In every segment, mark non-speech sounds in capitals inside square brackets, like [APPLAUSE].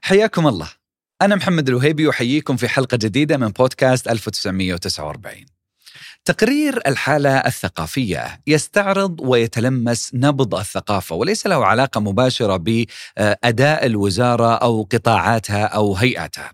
حياكم الله. أنا محمد الوهيبي وحييكم في حلقة جديدة من بودكاست 1949 تقرير الحالة الثقافية يستعرض ويتلمس نبض الثقافة وليس له علاقة مباشرة بأداء الوزارة أو قطاعاتها أو هيئاتها.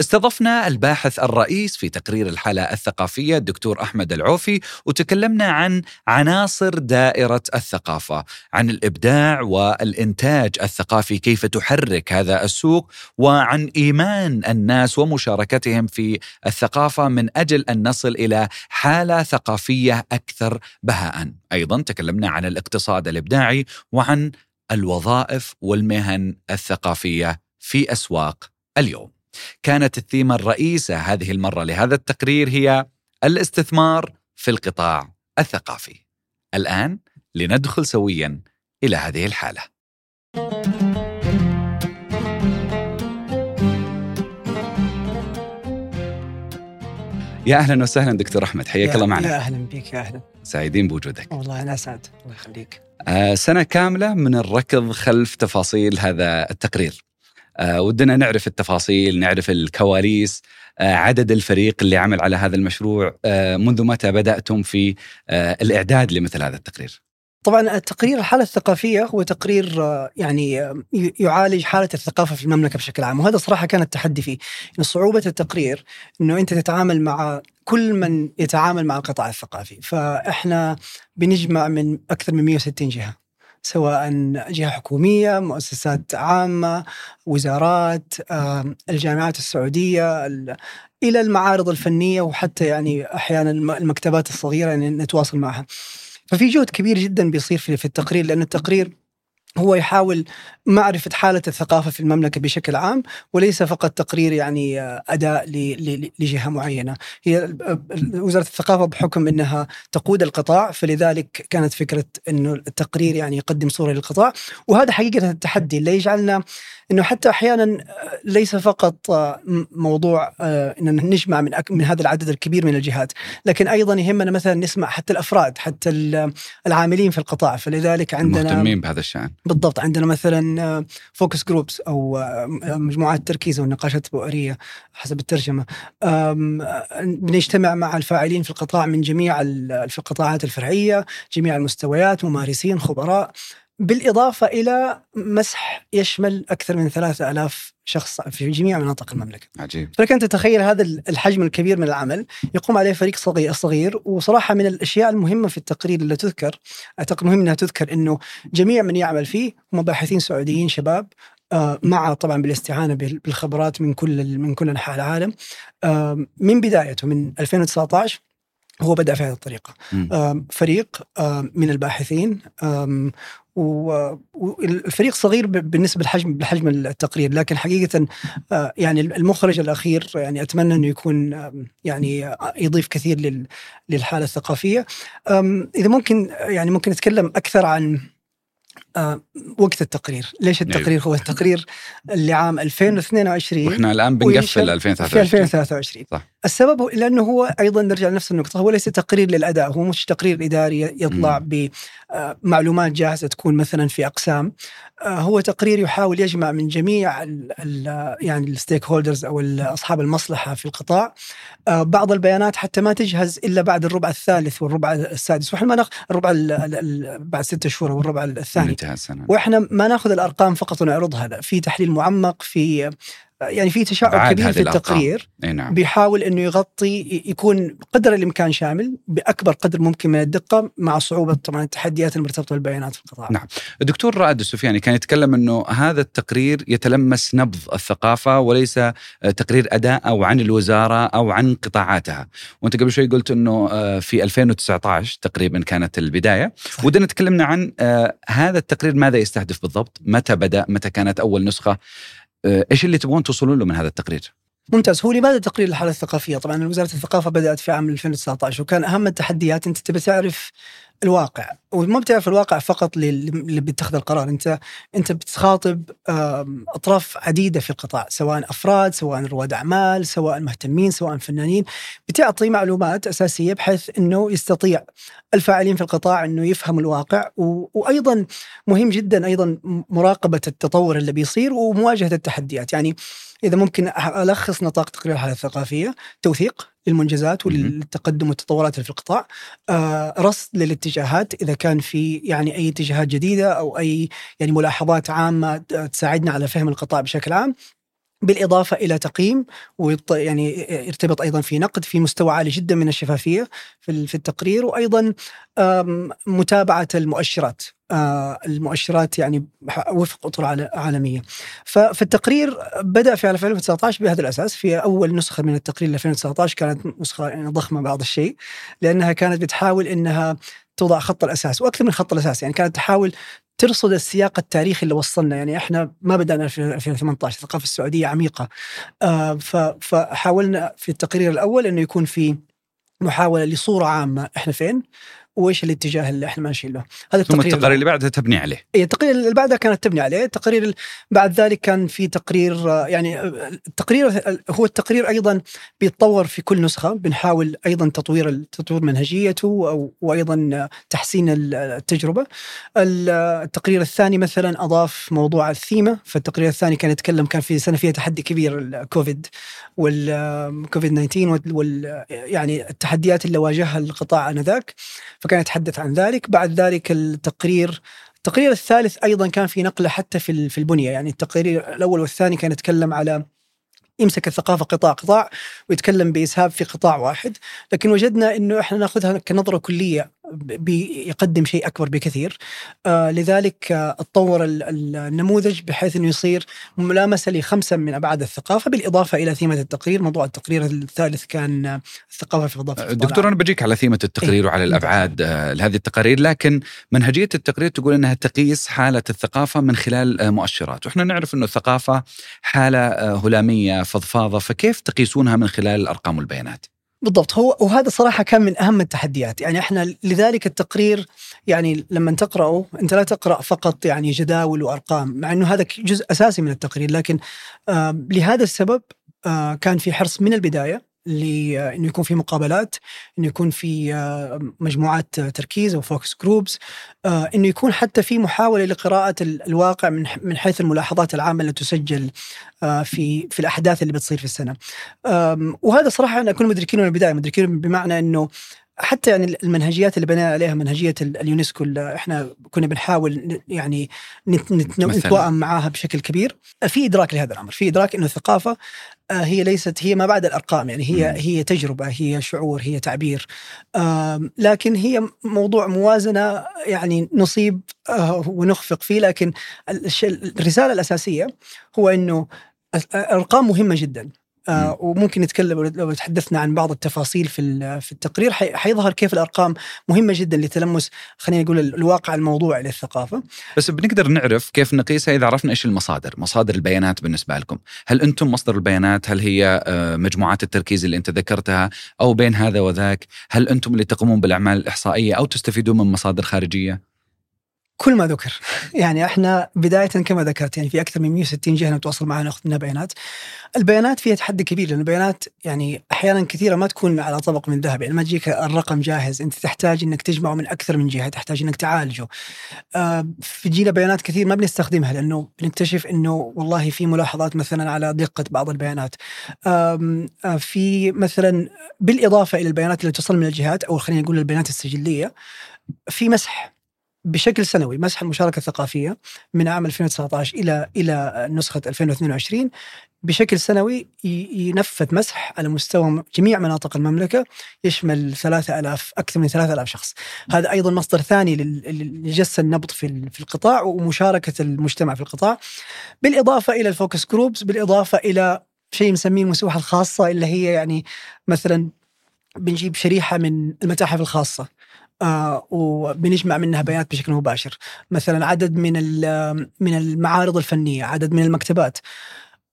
استضفنا الباحث الرئيس في تقرير الحالة الثقافية الدكتور أحمد العوفي وتكلمنا عن عناصر دائرة الثقافة عن الإبداع والإنتاج الثقافي كيف تحرك هذا السوق وعن إيمان الناس ومشاركتهم في الثقافة من أجل أن نصل إلى حالة ثقافية أكثر بهاء أيضا تكلمنا عن الاقتصاد الإبداعي وعن الوظائف والمهن الثقافية في أسواق اليوم كانت الثيمة الرئيسة هذه المرة لهذا التقرير هي الاستثمار في القطاع الثقافي. الآن لندخل سويا إلى هذه الحالة. يا أهلا وسهلا دكتور أحمد. حياك الله معنا. يا أهلا بك يا أهلا. سعيدين بوجودك. والله أنا اسعد الله يخليك. آه سنة كاملة من الركض خلف تفاصيل هذا التقرير. آه ودنا نعرف التفاصيل نعرف الكواليس آه عدد الفريق اللي عمل على هذا المشروع آه منذ متى بدأتم في آه الإعداد لمثل هذا التقرير. طبعا التقرير الحالة الثقافية هو تقرير يعني يعالج حالة الثقافة في المملكة بشكل عام وهذا صراحة كان التحدي فيه صعوبة التقرير أنه أنت تتعامل مع كل من يتعامل مع القطاع الثقافي فإحنا بنجمع من أكثر من 160 جهة سواء جهة حكومية مؤسسات عامة وزارات الجامعات السعودية إلى المعارض الفنية وحتى يعني أحيانا المكتبات الصغيرة يعني نتواصل معها. ففي جهد كبير جدا بيصير في التقرير لأن التقرير هو يحاول معرفة حالة الثقافة في المملكة بشكل عام وليس فقط تقرير يعني أداء لجهة معينة. هي وزارة الثقافة بحكم أنها تقود القطاع فلذلك كانت فكرة أنه التقرير يعني يقدم صورة للقطاع. وهذا حقيقة التحدي اللي يجعلنا إنه حتى أحيانا ليس فقط موضوع ان نجمع من من هذا العدد الكبير من الجهات، لكن أيضا يهمنا مثلا نسمع حتى الأفراد حتى العاملين في القطاع. فلذلك عندنا مهتمين بهذا الشأن. بالضبط عندنا مثلا focus groups أو مجموعات تركيز أو نقاشات بؤرية حسب الترجمة. بنجتمع مع الفاعلين في القطاع من جميع في القطاعات الفرعية، جميع المستويات، ممارسين، خبراء. بالإضافة إلى مسح يشمل أكثر من ثلاثة ألاف شخص في جميع مناطق المملكة. عجيب. فلك أن تتخيل هذا الحجم الكبير من العمل يقوم عليه فريق صغير صغير وصراحة من الأشياء المهمة في التقرير اللي تذكر أعتقد مهم أنها تذكر أنه جميع من يعمل فيه هم باحثين سعوديين شباب مع طبعا بالاستعانة بالخبرات من كل من كل أنحاء العالم. من بدايته من 2019 هو بدأ في هذه الطريقة. فريق من الباحثين والفريق صغير بالنسبة لحجم بحجم التقرير لكن حقيقة يعني المخرج الأخير يعني أتمنى أنه يكون يعني يضيف كثير للحالة الثقافية. إذا ممكن يعني ممكن نتكلم أكثر عن وقت التقرير. ليش التقرير هو التقرير؟ لعام 2022 وإحنا الآن بنقفل 2023 في 2023 صح. السبب لأنه هو أيضا نرجع لنفس النقطة هو ليس تقرير للأداء هو مش تقرير إداري يطلع بمعلومات جاهزة تكون مثلا في أقسام. هو تقرير يحاول يجمع من جميع ال ال يعني الستيك هولدرز أو أصحاب المصلحة في القطاع. بعض البيانات حتى ما تجهز إلا بعد الربع الثالث والربع السادس. وإحنا ما ناخذ الربع بعد ستة شهور والربع الثاني. انتهى السنة وإحنا ما نأخذ الأرقام فقط ونعرضها في تحليل معمق في يعني في تشعب كبير في التقرير نعم. بيحاول إنه يغطي يكون قدر الإمكان شامل بأكبر قدر ممكن من الدقة مع صعوبة طبعا التحديات المرتبطة بالبيانات في القطاع. نعم. الدكتور رائد السفياني كان يتكلم إنه هذا التقرير يتلمس نبض الثقافة وليس تقرير أداء أو عن الوزارة أو عن قطاعاتها، وأنت قبل شوي قلت إنه في 2019 تقريبا كانت البداية،. ودنا تكلمنا عن هذا التقرير ماذا يستهدف بالضبط؟ متى بدأ؟ متى كانت أول نسخة؟ إيش اللي تبغون توصلون له من هذا التقرير؟ ممتاز هو لماذا تقرير الحالة الثقافية؟ طبعا وزارة الثقافة بدأت في عام 2019 وكان أهم التحديات أنت تبي تعرف الواقع وما بتعرف الواقع فقط اللي بيتخذ القرار. انت انت بتخاطب أطراف عديدة في القطاع سواء أفراد سواء رواد أعمال سواء مهتمين سواء فنانين. بتعطي معلومات أساسية بحيث إنه يستطيع الفاعلين في القطاع إنه يفهموا الواقع. وأيضا مهم جدا أيضا مراقبة التطور اللي بيصير ومواجهة التحديات. يعني إذا ممكن ألخص نطاق تقرير الحاله الثقافية. توثيق. للمنجزات وللتقدم والتطورات في القطاع. آه، رصد للاتجاهات إذا كان في يعني أي اتجاهات جديدة أو أي يعني ملاحظات عامة تساعدنا على فهم القطاع بشكل عام. بالإضافة إلى تقييم يعني يرتبط أيضا في نقد في مستوى عالي جدا من الشفافية في التقرير وأيضا متابعة المؤشرات آه، المؤشرات يعني وفق أطر عالمية. ففي التقرير بدأ في 2019 بهذا الأساس في أول نسخة من التقرير 2019 كانت نسخة يعني ضخمة بعض الشيء لأنها كانت بتحاول إنها توضع خط الأساس وأكثر من خط الأساس يعني كانت تحاول ترصد السياق التاريخي اللي وصلنا. يعني إحنا ما بدأنا في 2018 الثقافه السعودية عميقة. آه فحاولنا في التقرير الأول إنه يكون في محاولة لصورة عامة. إحنا فين؟ وإيش الاتجاه اللي إحنا ماشيين له؟ هذا ثم التقرير اللي بعدها تبني عليه. اي التقرير اللي بعدها كانت تبني عليه. التقرير بعد ذلك كان في تقرير يعني التقرير هو التقرير أيضا بيتطور في كل نسخة. بنحاول أيضا تطوير تطوير منهجيته وأيضا تحسين التجربة. التقرير الثاني مثلا أضاف موضوع الثيمة. فالتقرير الثاني كان يتكلم كان في سنة فيها تحدي كبير الكوفيد والكوفيد 19 وال يعني التحديات اللي واجهها القطاع آنذاك. فكان يتحدث عن ذلك. بعد ذلك التقرير التقرير الثالث أيضا كان في نقلة حتى في في البنية. يعني التقرير الأول والثاني كان يتكلم على يمسك الثقافة قطاع قطاع ويتكلم بإسهاب في قطاع واحد، لكن وجدنا إنه إحنا نأخذها كنظرة كلية. بيقدم شيء أكبر بكثير آه لذلك آه اتطور النموذج بحيث إنه يصير ملامسة لخمسة من أبعاد الثقافة بالإضافة إلى ثيمة التقرير، موضوع التقرير الثالث كان الثقافة في إضافة دكتور أنا بجيك على ثيمة التقرير إيه؟ وعلى الأبعاد آه لهذه التقارير لكن منهجية التقرير تقول إنها تقيس حالة الثقافة من خلال آه مؤشرات، وإحنا نعرف إنه الثقافة حالة آه هلامية فضفاضة، فكيف تقيسونها من خلال الارقام والبيانات؟ بالضبط. هو وهذا صراحة كان من أهم التحديات. يعني إحنا لذلك التقرير يعني لما تقرأه أنت لا تقرأ فقط يعني جداول وأرقام مع إنه هذا جزء أساسي من التقرير لكن آه لهذا السبب آه كان في حرص من البداية لأنه يكون في مقابلات إنه يكون في آه، مجموعات تركيز أو focus groups إنه يكون حتى في محاولة لقراءة الواقع من من حيث الملاحظات العامة اللي تسجل آه، في في الأحداث اللي بتصير في السنة. وهذا صراحة إحنا كنا مدركين من البداية مدركين بمعنى إنه حتى يعني المنهجيات اللي بنينا عليها منهجية اليونسكو اللي إحنا كنا بنحاول يعني نتوائم معاها بشكل كبير. في إدراك لهذا الأمر في إدراك إنه الثقافة آه، هي ليست هي ما بعد الأرقام يعني هي م. هي تجربة هي شعور هي تعبير. لكن هي موضوع موازنة يعني نصيب آه، ونخفق فيه. لكن الرسالة الأساسية هو إنه الارقام مهمة جدا. آه وممكن نتكلم لو تحدثنا عن بعض التفاصيل في في التقرير حيظهر كيف الأرقام مهمة جدا لتلمس خلينا نقول الواقع الموضوعي للثقافة. بس بنقدر نعرف كيف نقيسها إذا عرفنا إيش المصادر، مصادر البيانات بالنسبة لكم، هل أنتم مصدر البيانات؟ هل هي آه، مجموعات التركيز اللي أنت ذكرتها أو بين هذا وذاك؟ هل أنتم اللي تقومون بالأعمال الإحصائية أو تستفيدون من مصادر خارجية؟ كل ما ذكر. يعني إحنا بداية كما ذكرت يعني في أكثر من 160 جهة نتواصل معها ناخذ منها بيانات. البيانات فيها تحدي كبير لأن البيانات يعني أحيانا كثيرة ما تكون على طبق من ذهب. يعني ما تجيك الرقم جاهز. أنت تحتاج إنك تجمعه من أكثر من جهة تحتاج إنك تعالجه. آه في جينا بيانات كثير ما بنستخدمها لأنه بنكتشف إنه والله في ملاحظات مثلا على دقة بعض البيانات. آه في مثلا بالإضافة إلى البيانات اللي تصل من الجهات أو خلينا نقول البيانات السجلية في مسح. بشكل سنوي مسح المشاركة الثقافية من عام 2019 إلى إلى نسخة 2022 بشكل سنوي ينفذ مسح على مستوى جميع مناطق المملكة يشمل 3000 أكثر من 3000 شخص. هذا أيضا مصدر ثاني لجس النبض في في القطاع ومشاركة المجتمع في القطاع. بالإضافة إلى ال focus groups، بالإضافة إلى شيء نسميه المسوحة الخاصة اللي هي يعني مثلا بنجيب شريحة من المتاحف الخاصة آه وبنجمع منها بيانات بشكل مباشر. مثلا عدد من من المعارض الفنية عدد من المكتبات.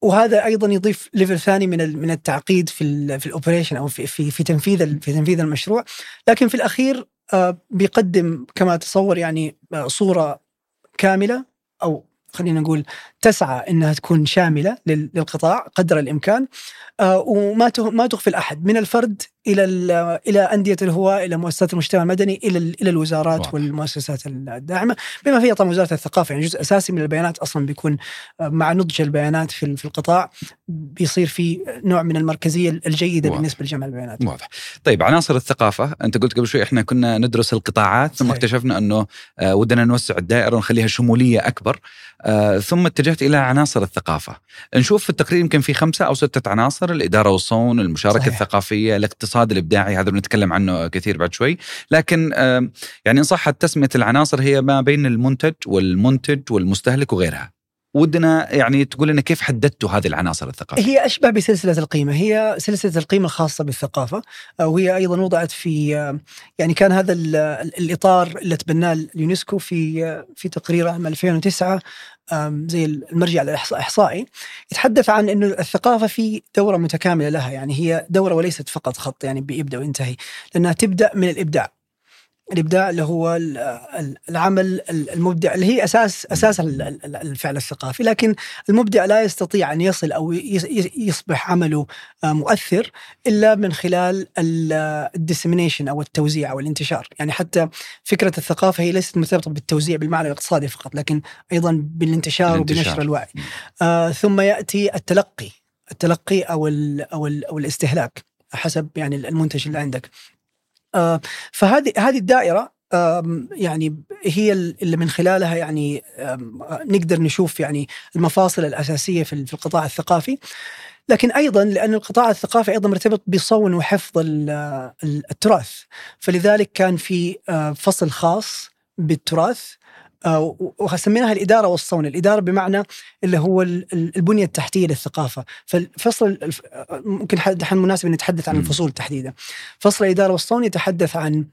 وهذا أيضا يضيف level ثاني من من التعقيد في في ال operation أو في في في تنفيذ في تنفيذ المشروع. لكن في الأخير آه، بيقدم كما تصور يعني آه، صورة كاملة أو خلينا نقول تسعى إنها تكون شاملة لل- للقطاع قدر الإمكان آه، وما ما تغفل احد من الفرد إلى ال- إلى أندية الهواء إلى مؤسسات المجتمع المدني إلى ال- إلى الوزارات واضح. والمؤسسات الداعمة بما فيها طبعا وزارة الثقافة يعني جزء أساسي من البيانات أصلا بيكون آه، مع نضج البيانات في في القطاع بيصير في نوع من المركزية الجيدة واضح. بالنسبة لجمع البيانات واضح طيب عناصر الثقافة أنت قلت قبل شوي إحنا كنا ندرس القطاعات ثم صحيح. اكتشفنا أنه آه، ودنا نوسع الدائرة ونخليها شمولية أكبر آه، ثم اتجهت إلى عناصر الثقافة. نشوف في التقرير يمكن في خمسة أو ستة عناصر الإدارة والصون المشاركة صحيح. الثقافية الاقتصاد الإبداعي هذا بنتكلم عنه كثير بعد شوي. لكن يعني إن صحت تسمية العناصر هي ما بين المنتج والمنتج والمستهلك وغيرها. ودنا يعني تقول لنا كيف حددتوا هذه العناصر الثقافية؟ هي أشبه بسلسلة القيمة. هي سلسلة القيمة الخاصة بالثقافة. آه، وهي أيضا وضعت في يعني كان هذا ال- ال- الإطار اللي تبناه اليونسكو في آه، في تقرير عام 2009 آم، زي المرجع الإحصائي يتحدث عن إنه الثقافة في دورة متكاملة لها يعني هي دورة وليست فقط خط يعني بيبدأ وينتهي لأنها تبدأ من الإبداع. الإبداع اللي هو ال- ال- العمل المبدع اللي هي أساس أساس ال- ال- الفعل الثقافي لكن المبدع لا يستطيع أن يصل أو يصبح عمله آه، مؤثر إلا من خلال الديسمينيشن أو التوزيع أو الانتشار، يعني حتى فكرة الثقافة هي ليست مرتبطة بالتوزيع بالمعنى الاقتصادي فقط لكن أيضا بالانتشار الانتشار. وبنشر الوعي. آه ثم يأتي التلقي، التلقي أو ال أو ال أو الاستهلاك حسب يعني المنتج اللي عندك. آه فهذه هذه الدائرة يعني هي اللي من خلالها يعني نقدر نشوف يعني المفاصل الأساسية في القطاع الثقافي. لكن أيضا لأن القطاع الثقافي أيضا مرتبط بصون وحفظ ال- ال- التراث. فلذلك كان في آه، فصل خاص بالتراث وسميناها الإدارة والصون، الإدارة بمعنى اللي هو ال- ال- البنية التحتية للثقافة، فالفصل الف- ممكن حد مناسب إن نتحدث عن. الفصول تحديدا. فصل الإدارة والصون يتحدث عن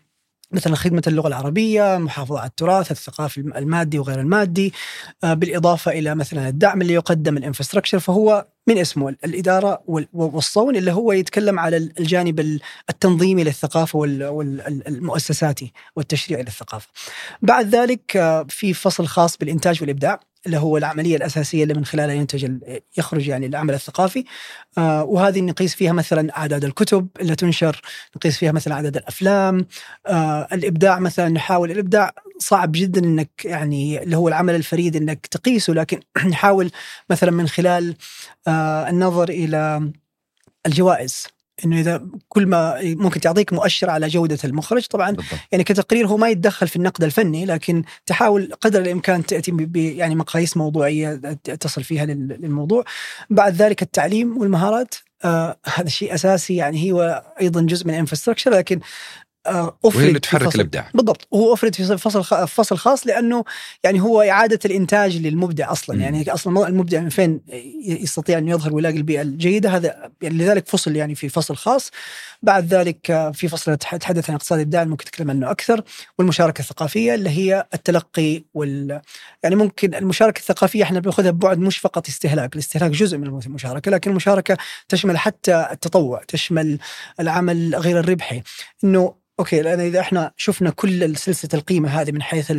مثلا خدمة اللغة العربية محافظة على التراث الثقافي المادي وغير المادي آه، بالإضافة إلى مثلا الدعم اللي يقدم الإنفراستراكشر فهو من اسمه الإدارة وال- والصون اللي هو يتكلم على الجانب ال- التنظيمي للثقافة والمؤسساتي والتشريعي للثقافة. بعد ذلك آه، في فصل خاص بالإنتاج والإبداع. اللي هو العملية الأساسية اللي من خلالها ينتج يخرج يعني العمل الثقافي. آه، وهذه نقيس فيها مثلا أعداد الكتب اللي تنشر نقيس فيها مثلا عدد الأفلام. آه الإبداع مثلا نحاول الإبداع صعب جدا إنك يعني اللي هو العمل الفريد إنك تقيسه لكن [CLEARS THROAT] نحاول مثلا من خلال آه النظر إلى الجوائز. إنه إذا كل ما ممكن تعطيك مؤشر على جودة المخرج طبعا بالضبط. يعني كتقرير هو ما يتدخل في النقد الفني لكن تحاول قدر الإمكان تأتي ب يعني مقاييس موضوعية تصل فيها لل- للموضوع. بعد ذلك التعليم والمهارات آه هذا شيء أساسي يعني هو أيضا جزء من الانفراستراكشر لكن آه أفرد وهي اللي في تحرك فصل- الإبداع. بالضبط هو أفرد في فصل فصل خاص لأنه يعني هو إعادة الإنتاج للمبدع أصلا. مم. يعني أصلا المبدع من فين يستطيع أن يظهر ويلاقي البيئة الجيدة؟ هذا يعني لذلك فصل يعني في فصل خاص. بعد ذلك آه، في فصل يتحدث عن اقتصاد الإبداع ممكن نتكلم عنه أكثر. والمشاركة الثقافية اللي هي التلقي وال يعني ممكن المشاركة الثقافية إحنا بنأخذها ببعد مش فقط استهلاك، الاستهلاك جزء من المشاركة لكن المشاركة تشمل حتى التطوع، تشمل العمل غير الربحي، إنه أوكي لأن إذا إحنا شفنا كل سلسلة القيمة هذه من حيث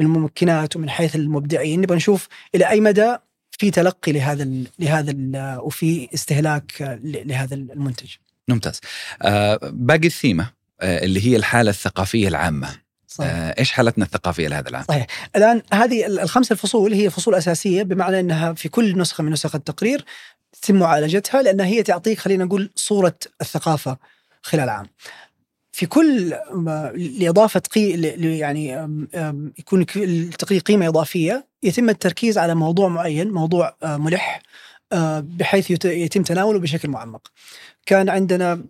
الممكنات ومن حيث المبدعين نبغى نشوف إلى أي مدى في تلقي لهذا ال لهذا ال وفي استهلاك لهذا المنتج. ممتاز آه باقي الثيمة آه اللي هي الحالة الثقافية العامة صحيح. آه إيش حالتنا الثقافية لهذا العام صحيح الآن هذه ال- الخمس الفصول هي فصول أساسية بمعنى إنها في كل نسخة من نسخ التقرير يتم معالجتها لانها هي تعطيك خلينا نقول صورة الثقافة خلال عام. في كل لإضافة قي يعني يكون التقرير قيمة إضافية يتم التركيز على موضوع معين موضوع ملح بحيث يت- يتم تناوله بشكل معمق. كان عندنا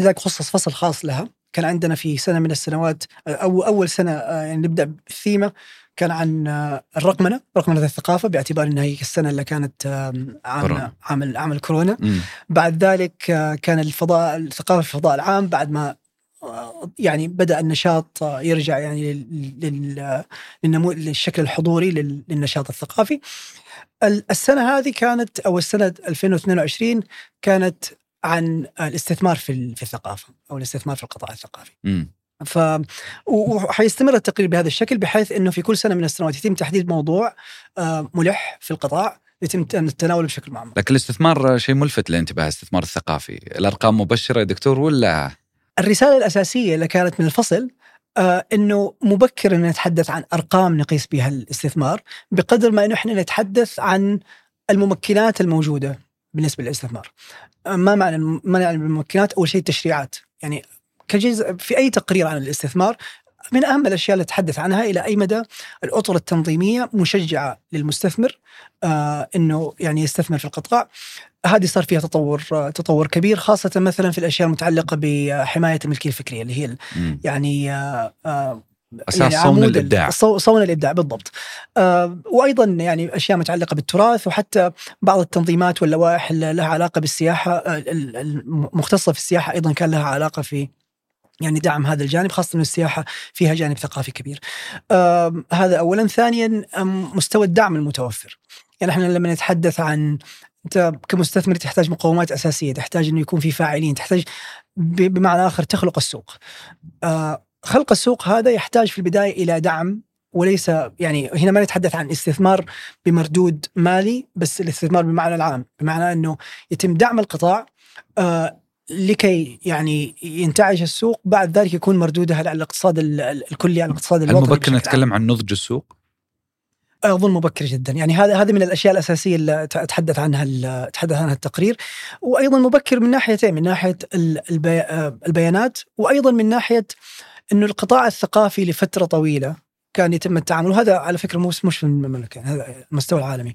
لذلك خصص فصل خاص لها كان عندنا في سنة من السنوات أو أول سنة آه، يعني نبدأ بالثيمة كان عن الرقمنة رقمنة الثقافة باعتبار إنها هي السنة اللي كانت عام كورونا. عام عام الكورونا. بعد ذلك كان الفضاء الثقافة في الفضاء العام بعد ما يعني بدأ النشاط يرجع يعني لل- لل- للنمو للشكل الحضوري لل- للنشاط الثقافي ال- السنة هذه كانت أو السنة 2022 كانت عن الاستثمار في في الثقافة أو الاستثمار في القطاع الثقافي مم. ف وحيستمر التقرير بهذا الشكل بحيث إنه في كل سنة من السنوات يتم تحديد موضوع آه، ملح في القطاع يتم التناول بشكل معمق. لكن الاستثمار شيء ملفت للانتباه الاستثمار الثقافي، الأرقام مبشرة يا دكتور ولا الرسالة الأساسية اللي كانت من الفصل آه إنه مبكر ان نتحدث عن أرقام نقيس بها الاستثمار بقدر ما إنه إحنا نتحدث عن الممكنات الموجودة بالنسبة للاستثمار. آه ما معنى ما معنى الممكنات؟ أول شيء التشريعات، يعني كجزء في أي تقرير عن الاستثمار من أهم الأشياء اللي اتحدث عنها إلى أي مدى الأطر التنظيمية مشجعة للمستثمر آه إنه يعني يستثمر في القطاع هذه صار فيها تطور تطور كبير خاصة مثلا في الأشياء المتعلقة بحماية الملكيه الفكريه اللي هي يعني آه آه أساس يعني صون الإبداع. صون الإبداع بالضبط. آه وأيضا يعني أشياء متعلقة بالتراث وحتى بعض التنظيمات واللوائح اللي لها علاقة بالسياحة المختصه في السياحة أيضا كان لها علاقة في يعني دعم هذا الجانب خاصة أن السياحة فيها جانب ثقافي كبير. آه هذا أولا. ثانيا مستوى الدعم المتوفر. يعني إحنا لما نتحدث عن أنت كمستثمر تحتاج مقومات أساسية، تحتاج إنه يكون في فاعلين، تحتاج بمعنى آخر تخلق السوق. آه خلق السوق هذا يحتاج في البداية إلى دعم وليس يعني هنا ما نتحدث عن استثمار بمردود مالي بس الاستثمار بمعنى العام بمعنى إنه يتم دعم القطاع آه لكي يعني ينتعش السوق بعد ذلك يكون مردودها على الاقتصاد الكلي على الاقتصاد الوطني مبكر نتكلم عن نضج السوق؟ أظن مبكر جدا. يعني هذا هذه من الأشياء الأساسية اللي تحدث عنها تحدث عنها التقرير. وأيضا مبكر من ناحيتين من ناحية البيانات. وأيضا من ناحية إنه القطاع الثقافي لفترة طويلة كان يتم التعامل. وهذا على فكرة مش مش في المملكة هذا المستوى العالمي.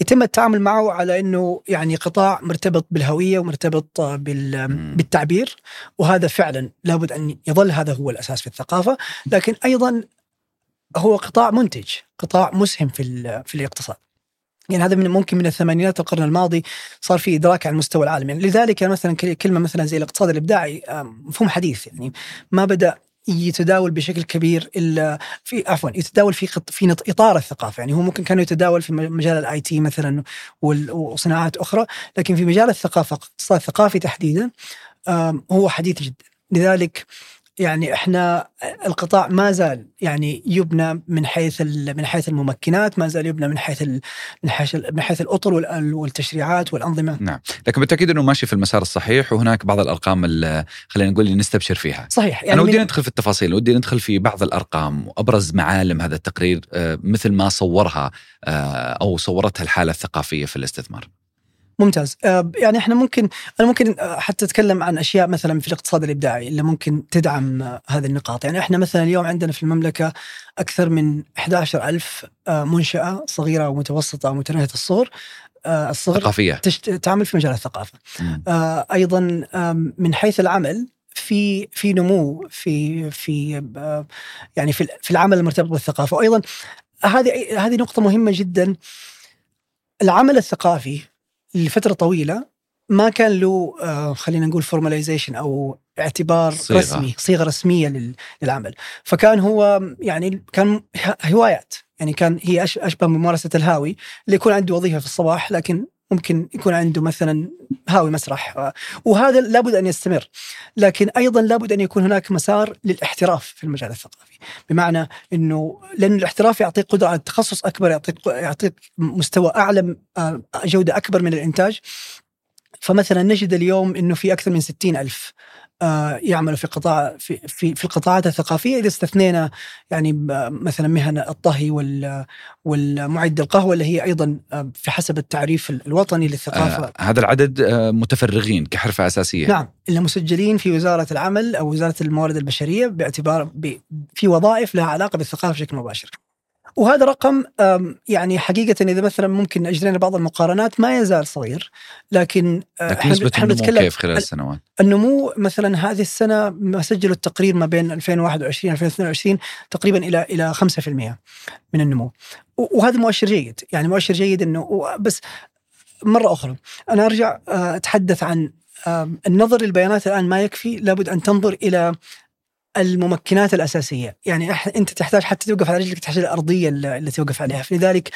يتم التعامل معه على إنه يعني قطاع مرتبط بالهوية ومرتبط بالتعبير. وهذا فعلا لابد أن يظل هذا هو الأساس في الثقافة. لكن أيضا هو قطاع منتج قطاع مسهم في في الاقتصاد. يعني هذا من ممكن من الثمانينات القرن الماضي صار في إدراك على المستوى العالمي. يعني لذلك مثلا كلمة مثلا زي الاقتصاد الإبداعي مفهوم حديث. يعني ما بدأ يتداول بشكل كبير إلا في عفوا يتداول في في إطار الثقافة. يعني هو ممكن كان يتداول في مجال ال IT مثلا وصناعات أخرى لكن في مجال الثقافة الاقتصاد الثقافي تحديدا هو حديث جدا. لذلك يعني إحنا القطاع ما زال يعني يبنى من حيث من حيث الممكنات، ما زال يبنى من حيث من حيث من حيث الأطر والتشريعات والأنظمة. نعم، لكن بالتأكيد إنه ماشي في المسار الصحيح وهناك بعض الأرقام خلينا نقول اللي نستبشر فيها. صحيح يعني أنا ودي ندخل في التفاصيل، ودي ندخل في بعض الأرقام وأبرز معالم هذا التقرير آه، مثل ما صورها آه، أو صورتها الحالة الثقافية في الاستثمار. ممتاز. آه، يعني إحنا ممكن أنا ممكن آه، حتى أتكلم عن أشياء مثلا في الاقتصاد الإبداعي اللي ممكن تدعم آه، هذه النقاط. يعني إحنا مثلا اليوم عندنا في المملكة أكثر من 11 ألف منشأة صغيرة ومتوسطه ومتناهيه الصغر. الصغر ثقافية. تشت... تعمل في مجال الثقافة. أيضا من حيث العمل في في نمو في في يعني في في العمل المرتبط بالثقافة. وأيضا هذه هذه نقطة مهمة جدا. العمل الثقافي لفترة طويلة ما كان له آه خلينا نقول فورماليزيشن أو اعتبار صيغة. رسمي صيغة رسمية للعمل. فكان هو يعني كان هوايات. يعني كان هي أشبه بممارسة الهاوي. اللي يكون عنده وظيفة في الصباح لكن ممكن يكون عنده مثلا هاوي مسرح وهذا لابد أن يستمر. لكن أيضا لابد أن يكون هناك مسار للاحتراف في المجال الثقافي. بمعنى إنه لأن الاحتراف يعطيك قدرة على التخصص أكبر يعطيك يعطيك مستوى أعلى آه، جودة أكبر من الإنتاج. فمثلا نجد اليوم إنه في أكثر من ستين ألف آه، يعملوا في قطاع في في, في القطاعات الثقافية. إذا استثنينا يعني مثلا مهن الطهي وال والمعد القهوة اللي هي أيضا آه، في حسب التعريف الوطني للثقافة. آه هذا العدد آه متفرغين كحرفة أساسية. نعم. اللي مسجلين في وزارة العمل أو وزارة الموارد البشرية باعتبار في وظائف لها علاقة بالثقافة بشكل مباشر. وهذا رقم يعني حقيقة إذا مثلا ممكن أجرينا بعض المقارنات ما يزال صغير لكن, آه، لكن نسبة النمو كيف خلال السنوات؟ النمو مثلا هذه السنة ما سجلوا التقرير ما بين 2021 2022 تقريبا إلى إلى 5% من النمو وهذا مؤشر جيد يعني مؤشر جيد إنه بس مرة أخرى أنا أرجع آه، أتحدث عن النظر للبيانات الآن ما يكفي لابد أن تنظر إلى الممكنات الأساسية، يعني أنت تحتاج حتى توقف على رجلك تحتاج الأرضية اللي توقف عليها، فلذلك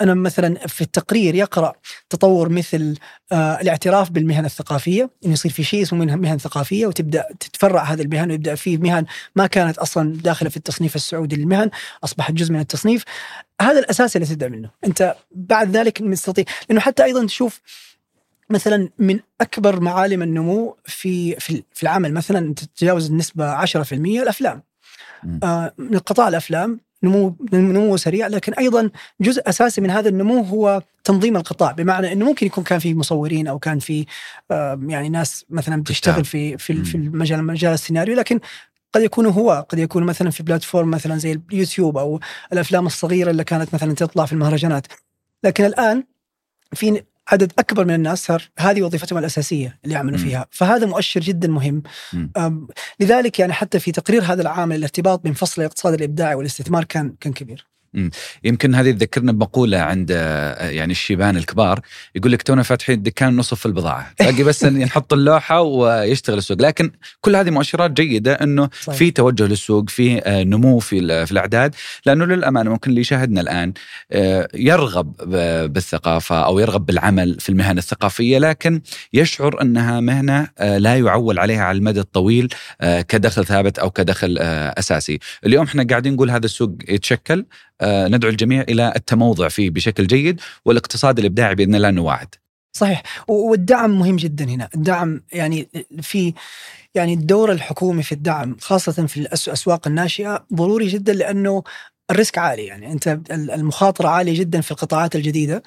أنا مثلا في التقرير يقرأ تطور مثل آه الاعتراف بالمهن الثقافية، إنه يصير في شيء اسمه مهن ثقافية وتبدأ تتفرع هذه المهن ويبدأ في مهن ما كانت أصلا داخلة في التصنيف السعودي للمهن، أصبحت جزء من التصنيف. هذا الأساس اللي تبدأ منه، أنت بعد ذلك مستطيع. لأنه حتى أيضا تشوف مثلا من أكبر معالم النمو في في في العمل. مثلا تتجاوز النسبة 10% الافلام آه من قطاع الأفلام نمو نمو سريع لكن أيضا جزء أساسي من هذا النمو هو تنظيم القطاع. بمعنى إنه ممكن يكون كان في مصورين أو كان في آه يعني ناس مثلا بتشتغل في في في المجال مجال السيناريو لكن قد يكون هو قد يكون مثلا في بلاتفورم مثلا زي اليوتيوب أو الأفلام الصغيرة اللي كانت مثلا تطلع في المهرجانات. لكن الآن في عدد أكبر من الناس صار هذه وظيفتهم الأساسية اللي يعملوا فيها، فهذا مؤشر جدا مهم. لذلك يعني حتى في تقرير هذا العامل الارتباط بين فصل الاقتصاد الإبداعي والاستثمار كان كان كبير. يمكن هذه تذكرنا بمقولة عند آه، يعني الشيبان الكبار يقول لك تونا فاتحين دكان نصف البضاعة. باقي بس نحط اللوحة ويشتغل السوق. لكن كل هذه مؤشرات جيدة إنه صحيح. في توجه للسوق في آه، نمو في في الأعداد. لأنه للأمانة ممكن اللي يشاهدنا الآن آه، يرغب بالثقافة أو يرغب بالعمل في المهن الثقافية لكن يشعر إنها مهنة لا يعول عليها على المدى الطويل كدخل ثابت أو كدخل أساسي. اليوم إحنا قاعدين نقول هذا السوق يتشكل ندعو الجميع إلى التموضع فيه بشكل جيد والاقتصاد الإبداعي بإذن الله نواعد. صحيح. والدعم مهم جدا هنا، الدعم يعني في يعني الدور الحكومي في الدعم خاصة في الأسواق الناشئة ضروري جدا لأنه الريسك عالي. يعني أنت المخاطرة عالية جدا في القطاعات الجديدة.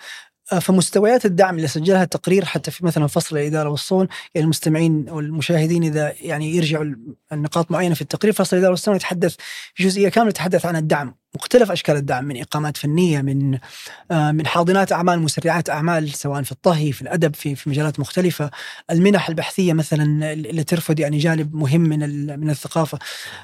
آه، فمستويات الدعم اللي سجلها التقرير حتى في مثلا فصل الإدارة والصون يعني المستمعين والمشاهدين إذا يعني يرجعوا النقاط معينة في التقرير فصل الإدارة والصون يتحدث جزئيه كاملة يتحدث عن الدعم. مختلف أشكال الدعم من إقامات فنية من آه، من حاضنات أعمال مسرعات أعمال سواء في الطهي في الأدب في في مجالات مختلفة. المنح البحثية مثلا اللي ترفض يعني جانب مهم من من الثقافة.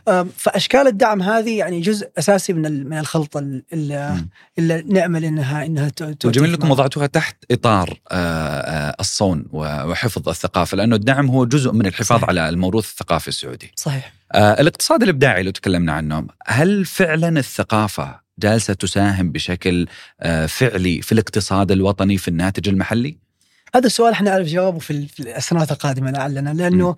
آه، فأشكال الدعم هذه يعني جزء أساسي من من الخلطة اللي, اللي نأمل إنها إنها وجميل لكم وضعتوها تحت إطار آه، الصون وحفظ الثقافة لأنه الدعم هو جزء من الحفاظ صحيح. على الموروث الثقافي السعودي. صحيح. الاقتصاد الإبداعي لو تكلمنا عنه هل فعلا الثقافة جالسة تساهم بشكل آه فعلي في الاقتصاد الوطني في الناتج المحلي؟ هذا السؤال إحنا نعرف جوابه في السنوات القادمة لعلنا لأنه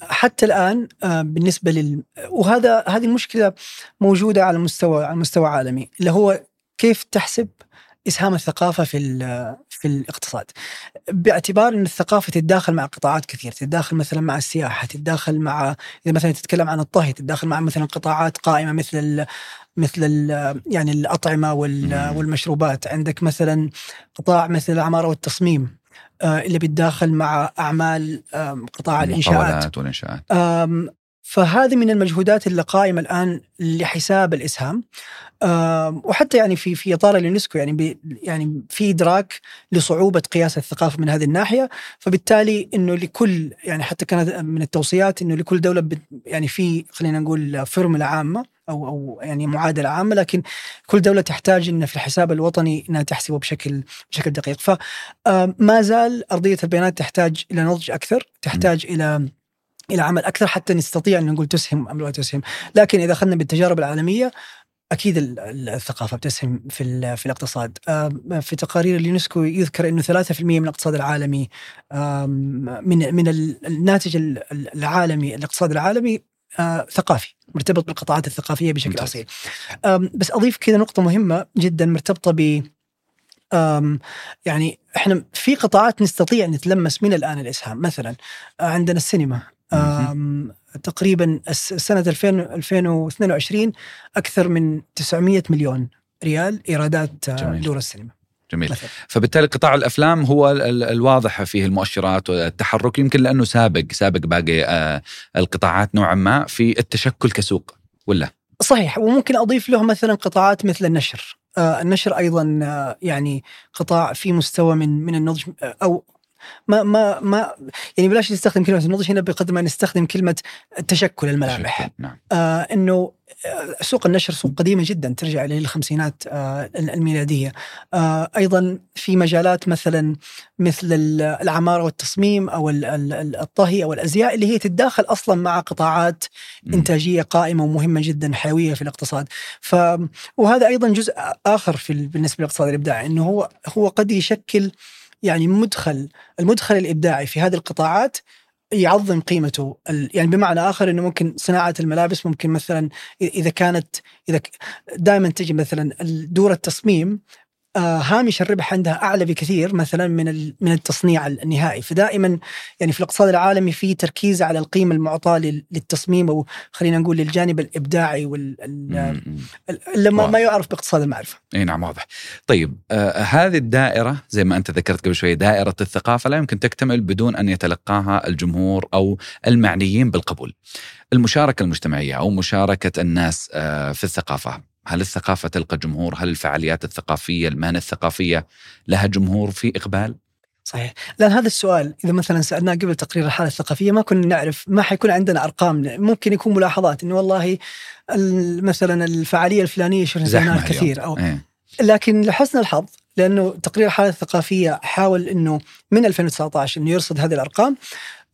حتى الآن بالنسبة لل وهذا هذه المشكلة موجودة على مستوى على مستوى عالمي اللي هو كيف تحسب إسهام الثقافة في في الاقتصاد. باعتبار إن الثقافة تتداخل مع قطاعات كثير تتداخل مثلا مع السياحة تتداخل مع إذا مثلا تتكلم عن الطهي تتداخل مع مثلا قطاعات قائمة مثل مثل يعني الأطعمة والمشروبات. عندك مثلا قطاع مثل العمارة والتصميم آه، اللي بيتداخل مع أعمال قطاع الإنشاءات. والإنشاءات. فهذه من المجهودات اللي قائمة الآن لحساب الإسهام. وحتى يعني في في إطار اليونسكو يعني يعني في إدراك لصعوبة قياس الثقافة من هذه الناحية. فبالتالي إنه لكل يعني حتى كانت من التوصيات إنه لكل دولة يعني في خلينا نقول فورمولا عامة أو أو يعني معادلة عامة لكن كل دولة تحتاج ان في الحساب الوطني إنها تحسبه بشكل بشكل دقيق. فما زال أرضية البيانات تحتاج إلى نضج أكثر تحتاج إلى إلى عمل أكثر حتى نستطيع أن نقول تسهم أم لا تسهم. لكن إذا أخذنا بالتجارب العالمية أكيد الثقافة بتسهم في في الاقتصاد. في تقارير اليونسكو يذكر إنه 3% من الاقتصاد العالمي من من الناتج العالمي الاقتصاد العالمي ثقافي مرتبط بالقطاعات الثقافية بشكل اصيل بس أضيف كذا نقطة مهمة جدا مرتبطة ب يعني إحنا في قطاعات نستطيع نتلمس من الآن الإسهام. مثلا عندنا السينما. تقريبا سنة 2022 أكثر من 900 مليون ريال إيرادات آه،. دور السينما. جميل. مثلا. فبالتالي قطاع الأفلام هو الواضحه فيه المؤشرات والتحرك يمكن لأنه سابق سابق باقي آه، القطاعات نوعا ما في التشكل كسوق ولا؟ صحيح. وممكن أضيف له مثلا قطاعات مثل النشر. آه، النشر أيضا يعني قطاع في مستوى من من النضج أو ما ما ما يعني بلاش نستخدم كلمة النضج هنا بقدر ما نستخدم كلمة تشكل الملامح. نعم. آه إنه آه، سوق النشر سوق قديمة جدا ترجع إلى الخمسينات آه الميلادية. آه أيضا في مجالات مثلا مثل العماره والتصميم أو الطهي أو الأزياء اللي هي تتداخل أصلا مع قطاعات إنتاجية قائمة ومهمة جدا حيوية في الاقتصاد. ف وهذا أيضا جزء آخر في بالنسبة للاقتصاد الإبداعي إنه هو هو قد يشكل يعني مدخل المدخل الإبداعي في هذه القطاعات يعظم قيمته. يعني بمعنى آخر إنه ممكن صناعة الملابس ممكن مثلا إذا كانت إذا دائما تجي مثلا دور التصميم هامش الربح عندها أعلى بكثير مثلا من من التصنيع النهائي فدائما يعني في الاقتصاد العالمي في تركيز على القيمة المعطاة للتصميم أو خلينا نقول للجانب الإبداعي وال لما ما يعرف باقتصاد المعرفة. إي نعم واضح. طيب آه هذه الدائرة زي ما أنت ذكرت قبل شوي دائرة الثقافة لا يمكن تكتمل بدون أن يتلقاها الجمهور أو المعنيين بالقبول. المشاركة المجتمعية أو مشاركة الناس آه في الثقافة هل الثقافة تلقى جمهور؟ هل الفعاليات الثقافية المهنة الثقافية لها جمهور في إقبال؟ صحيح لأن هذا السؤال إذا مثلا سألناه قبل تقرير الحالة الثقافية ما كنا نعرف ما حيكون عندنا أرقام ممكن يكون ملاحظات إنه والله مثلا الفعالية الفلانية شفنا كثير أو إيه. لكن لحسن الحظ لأنه تقرير الحالة الثقافية حاول إنه من 2019 إنه يرصد هذه الأرقام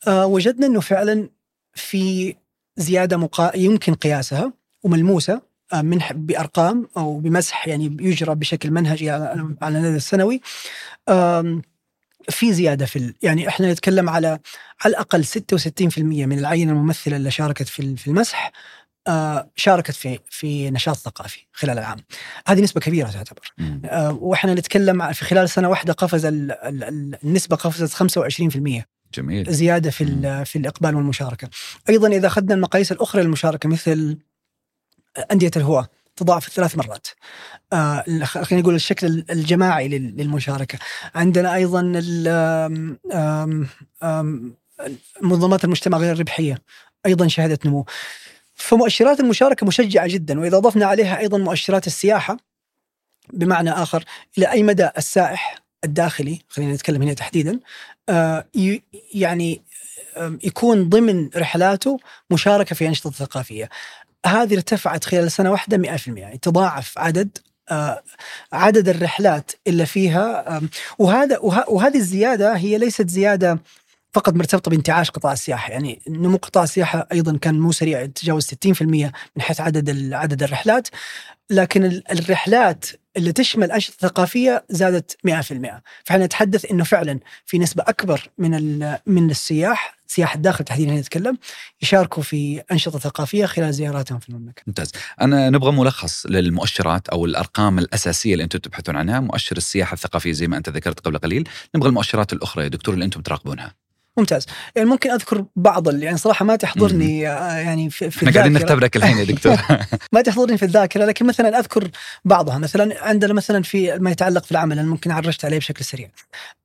آه وجدنا إنه فعلا في زيادة مقا... يمكن قياسها وملموسة آه، من بأرقام أو بمسح يعني يجرى بشكل منهجي على المدى السنوي. في زيادة في يعني إحنا نتكلم على على الأقل 66% من العينة الممثلة اللي شاركت في في المسح آه، شاركت في في نشاط ثقافي خلال العام. هذه نسبة كبيرة تعتبر. آه، وإحنا نتكلم في خلال سنة واحدة قفز النسبة قفزت 25% جميل. زيادة في في الإقبال والمشاركة. أيضا إذا أخذنا المقاييس الأخرى للمشاركة مثل أندية الهواة تضاعف ثلاث مرات. آه خلينا نقول الشكل الجماعي للمشاركة. عندنا أيضا منظمات المجتمع غير الربحية. أيضا شهدت نمو. فمؤشرات المشاركة مشجعة جدا وإذا ضفنا عليها أيضا مؤشرات السياحة بمعنى آخر إلى أي مدى السائح الداخلي خلينا نتكلم هنا تحديدا آه يعني يكون ضمن رحلاته مشاركة في أنشطة ثقافية. هذه ارتفعت خلال سنة واحدة 100% يعني تضاعف عدد آه عدد الرحلات اللي فيها. وهذا وهذه الزيادة هي ليست زيادة فقط مرتبطة بانتعاش قطاع السياحة. يعني نمو قطاع السياحة أيضا كان مو سريع يتجاوز 60% من حيث عدد عدد الرحلات. لكن الرحلات اللي تشمل أنشطة ثقافية زادت 100% فإحنا نتحدث أنه فعلا في نسبة أكبر من من السياح سياح الداخل تحديدا نتكلم يشاركوا في أنشطة ثقافية خلال زياراتهم في المملكة. ممتاز. أنا نبغى ملخص للمؤشرات أو الأرقام الأساسية اللي أنتم تبحثون عنها مؤشر السياحة الثقافية زي ما أنت ذكرت قبل قليل. نبغى المؤشرات الأخرى يا دكتور اللي أنتم تراقبونها. ممتاز. يعني ممكن أذكر بعض يعني صراحة ما تحضرني آه، يعني في, في إحنا قاعدين نختبرك الحين يا دكتور. [LAUGHS] [LAUGHS] ما تحضرني في الذاكرة لكن مثلا أذكر بعضها. مثلا عندنا مثلا في ما يتعلق في العمل أنا ممكن عرجت عليه بشكل سريع.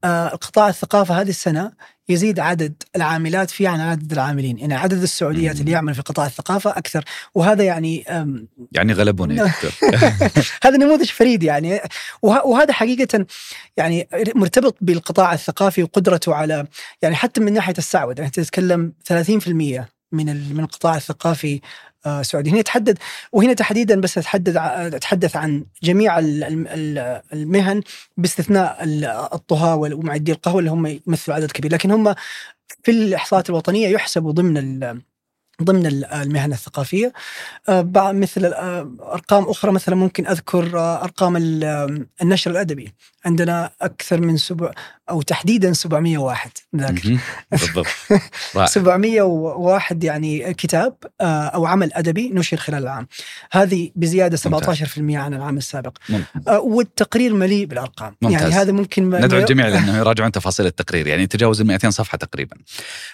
آه قطاع الثقافة هذه السنة يزيد عدد العاملات فيه عن عدد العاملين. يعني عدد السعوديات اللي يعمل في قطاع الثقافة أكثر. وهذا يعني يعني غلبوني [LAUGHS] هذا نموذج فريد يعني. وهذا حقيقة يعني مرتبط بالقطاع الثقافي وقدرته على يعني حتى من ناحية السعودة. يعني تتكلم 30% من من القطاع الثقافي سعودي. هنا يتحدد وهنا تحديدا بس اتحدث اتحدث عن جميع المهن باستثناء الطهاة ومعدي القهوة اللي هم يمثلوا عدد كبير. لكن هم في الإحصاءات الوطنية يحسبوا ضمن ضمن المهن الثقافية. آه، مثل آه، أرقام أخرى مثلا ممكن أذكر أرقام النشر الأدبي. عندنا أكثر من سبع أو تحديدا 701 نذاكر بالضبط. [LAUGHS] 701 يعني كتاب آه، أو عمل أدبي نشر خلال العام. هذه بزيادة 17% عن العام السابق. ممتاز. آه، والتقرير مليء بالأرقام. ممتاز. يعني هذا ممكن ندعو الجميع لأنه [LAUGHS] يراجعون تفاصيل التقرير يعني تجاوز ال 200 صفحة تقريبا.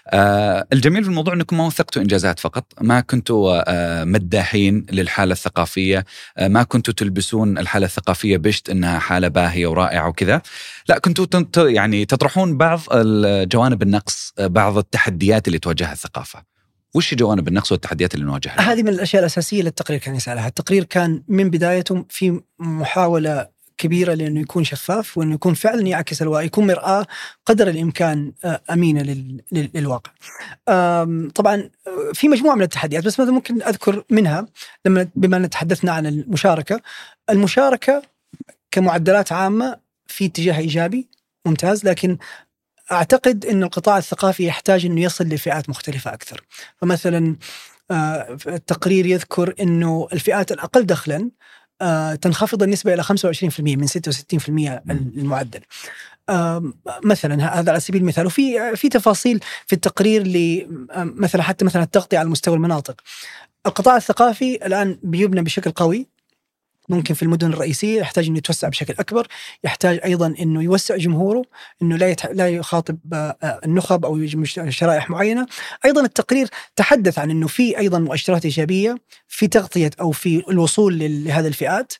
آه الجميل في الموضوع أنكم ما وثقتوا إنجازات فقط. ما كنتوا آه مداحين للحالة الثقافية. آه ما كنتوا تلبسون الحالة الثقافية بشت إنها حالة باهية ورائعة. وكذا لا كنتوا يعني تطرحون بعض جوانب النقص بعض التحديات اللي تواجهها الثقافة وش جوانب النقص والتحديات اللي نواجهها؟ هذه من الأشياء الأساسية اللي التقرير كان يسألها، التقرير كان من بدايته في محاولة كبيرة لأنه يكون شفاف وأنه يكون فعلا يعكس الواقع يكون مرآة قدر الإمكان آه، أمينة لل- لل- للواقع. طبعا في مجموعة من التحديات بس مثلا ممكن أذكر منها لما بما أن تحدثنا عن المشاركة المشاركة كمعدلات عامة في اتجاه إيجابي ممتاز لكن أعتقد إن القطاع الثقافي يحتاج إنه يصل لفئات مختلفة أكثر. فمثلا آه، التقرير يذكر إنه الفئات الأقل دخلا آه، تنخفض النسبة إلى 25% من 66% المعدل. آم، مثلا هذا على سبيل المثال. وفي في تفاصيل في التقرير مثلا حتى مثلا التغطية على مستوى المناطق. القطاع الثقافي الآن بيبنى بشكل قوي. ممكن في المدن الرئيسية يحتاج إنه يتوسع بشكل أكبر، يحتاج أيضا إنه يوسع جمهوره، إنه لا يتح... لا يخاطب آه، آه، النخب أو شرائح معينة، أيضا التقرير تحدث عن إنه في أيضا مؤشرات إيجابية في تغطية أو في الوصول لهذه الفئات،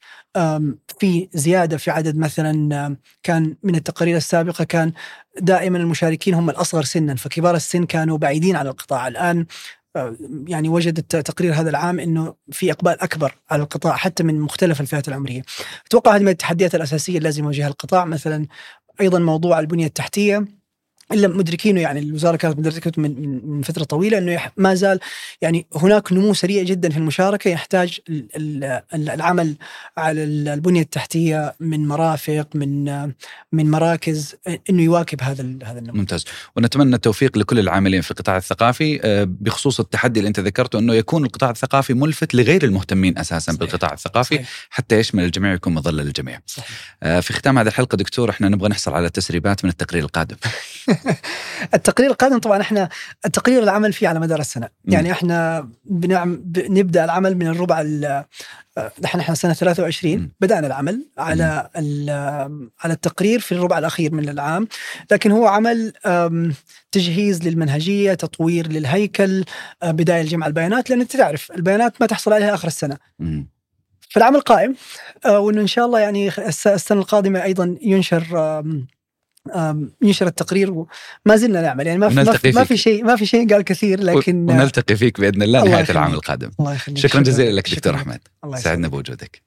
في زيادة في عدد مثلا كان من التقارير السابقة كان دائما المشاركين هم الأصغر سنا، فكبار السن كانوا بعيدين عن القطاع، الآن يعني وجد الت- تقرير هذا العام إنه في إقبال أكبر على القطاع حتى من مختلف الفئات العمرية. أتوقع هذه من التحديات الأساسية اللي لازم يواجهها القطاع مثلا أيضا موضوع البنية التحتية إلا مدركينه يعني الوزارة كانت مدركته من من- فترة طويلة إنه ما زال يعني هناك نمو سريع جدا في المشاركة يحتاج ال- ال- ال- العمل على ال- البنية التحتية من مرافق من من مراكز إنه يواكب هذا هذا النمو. ممتاز ونتمنى التوفيق لكل العاملين في القطاع الثقافي آه، بخصوص التحدي اللي أنت ذكرته إنه يكون القطاع الثقافي ملفت لغير المهتمين أساسا صحيح. بالقطاع الثقافي صحيح. حتى يشمل الجميع ويكون مظلة للجميع. صحيح. آه، في ختام هذه الحلقة دكتور إحنا نبغى نحصل على تسريبات من التقرير القادم. [LAUGHS] [LAUGHS] التقرير القادم طبعا إحنا التقرير العمل فيه على مدار السنة،. يعني إحنا بنعم بنبدأ العمل من الربع ال- نحن إحنا سنة 23 مم. بدأنا العمل على على التقرير في الربع الأخير من العام، لكن هو عمل تجهيز للمنهجية، تطوير للهيكل، أه، بداية لجمع البيانات لأن أنت تعرف البيانات ما تحصل عليها آخر السنة. فالعمل قائم آه، وإنه إن شاء الله يعني الس- السنة القادمة أيضا ينشر ينشر التقرير وما زلنا نعمل يعني ما في ما في, شيء ما في شيء قال كثير لكن آه، ونلتقي فيك بإذن الله الله نهاية. العام القادم. الله يخليك شكرا جزيلا لك دكتور. أحمد. سعدنا بوجودك.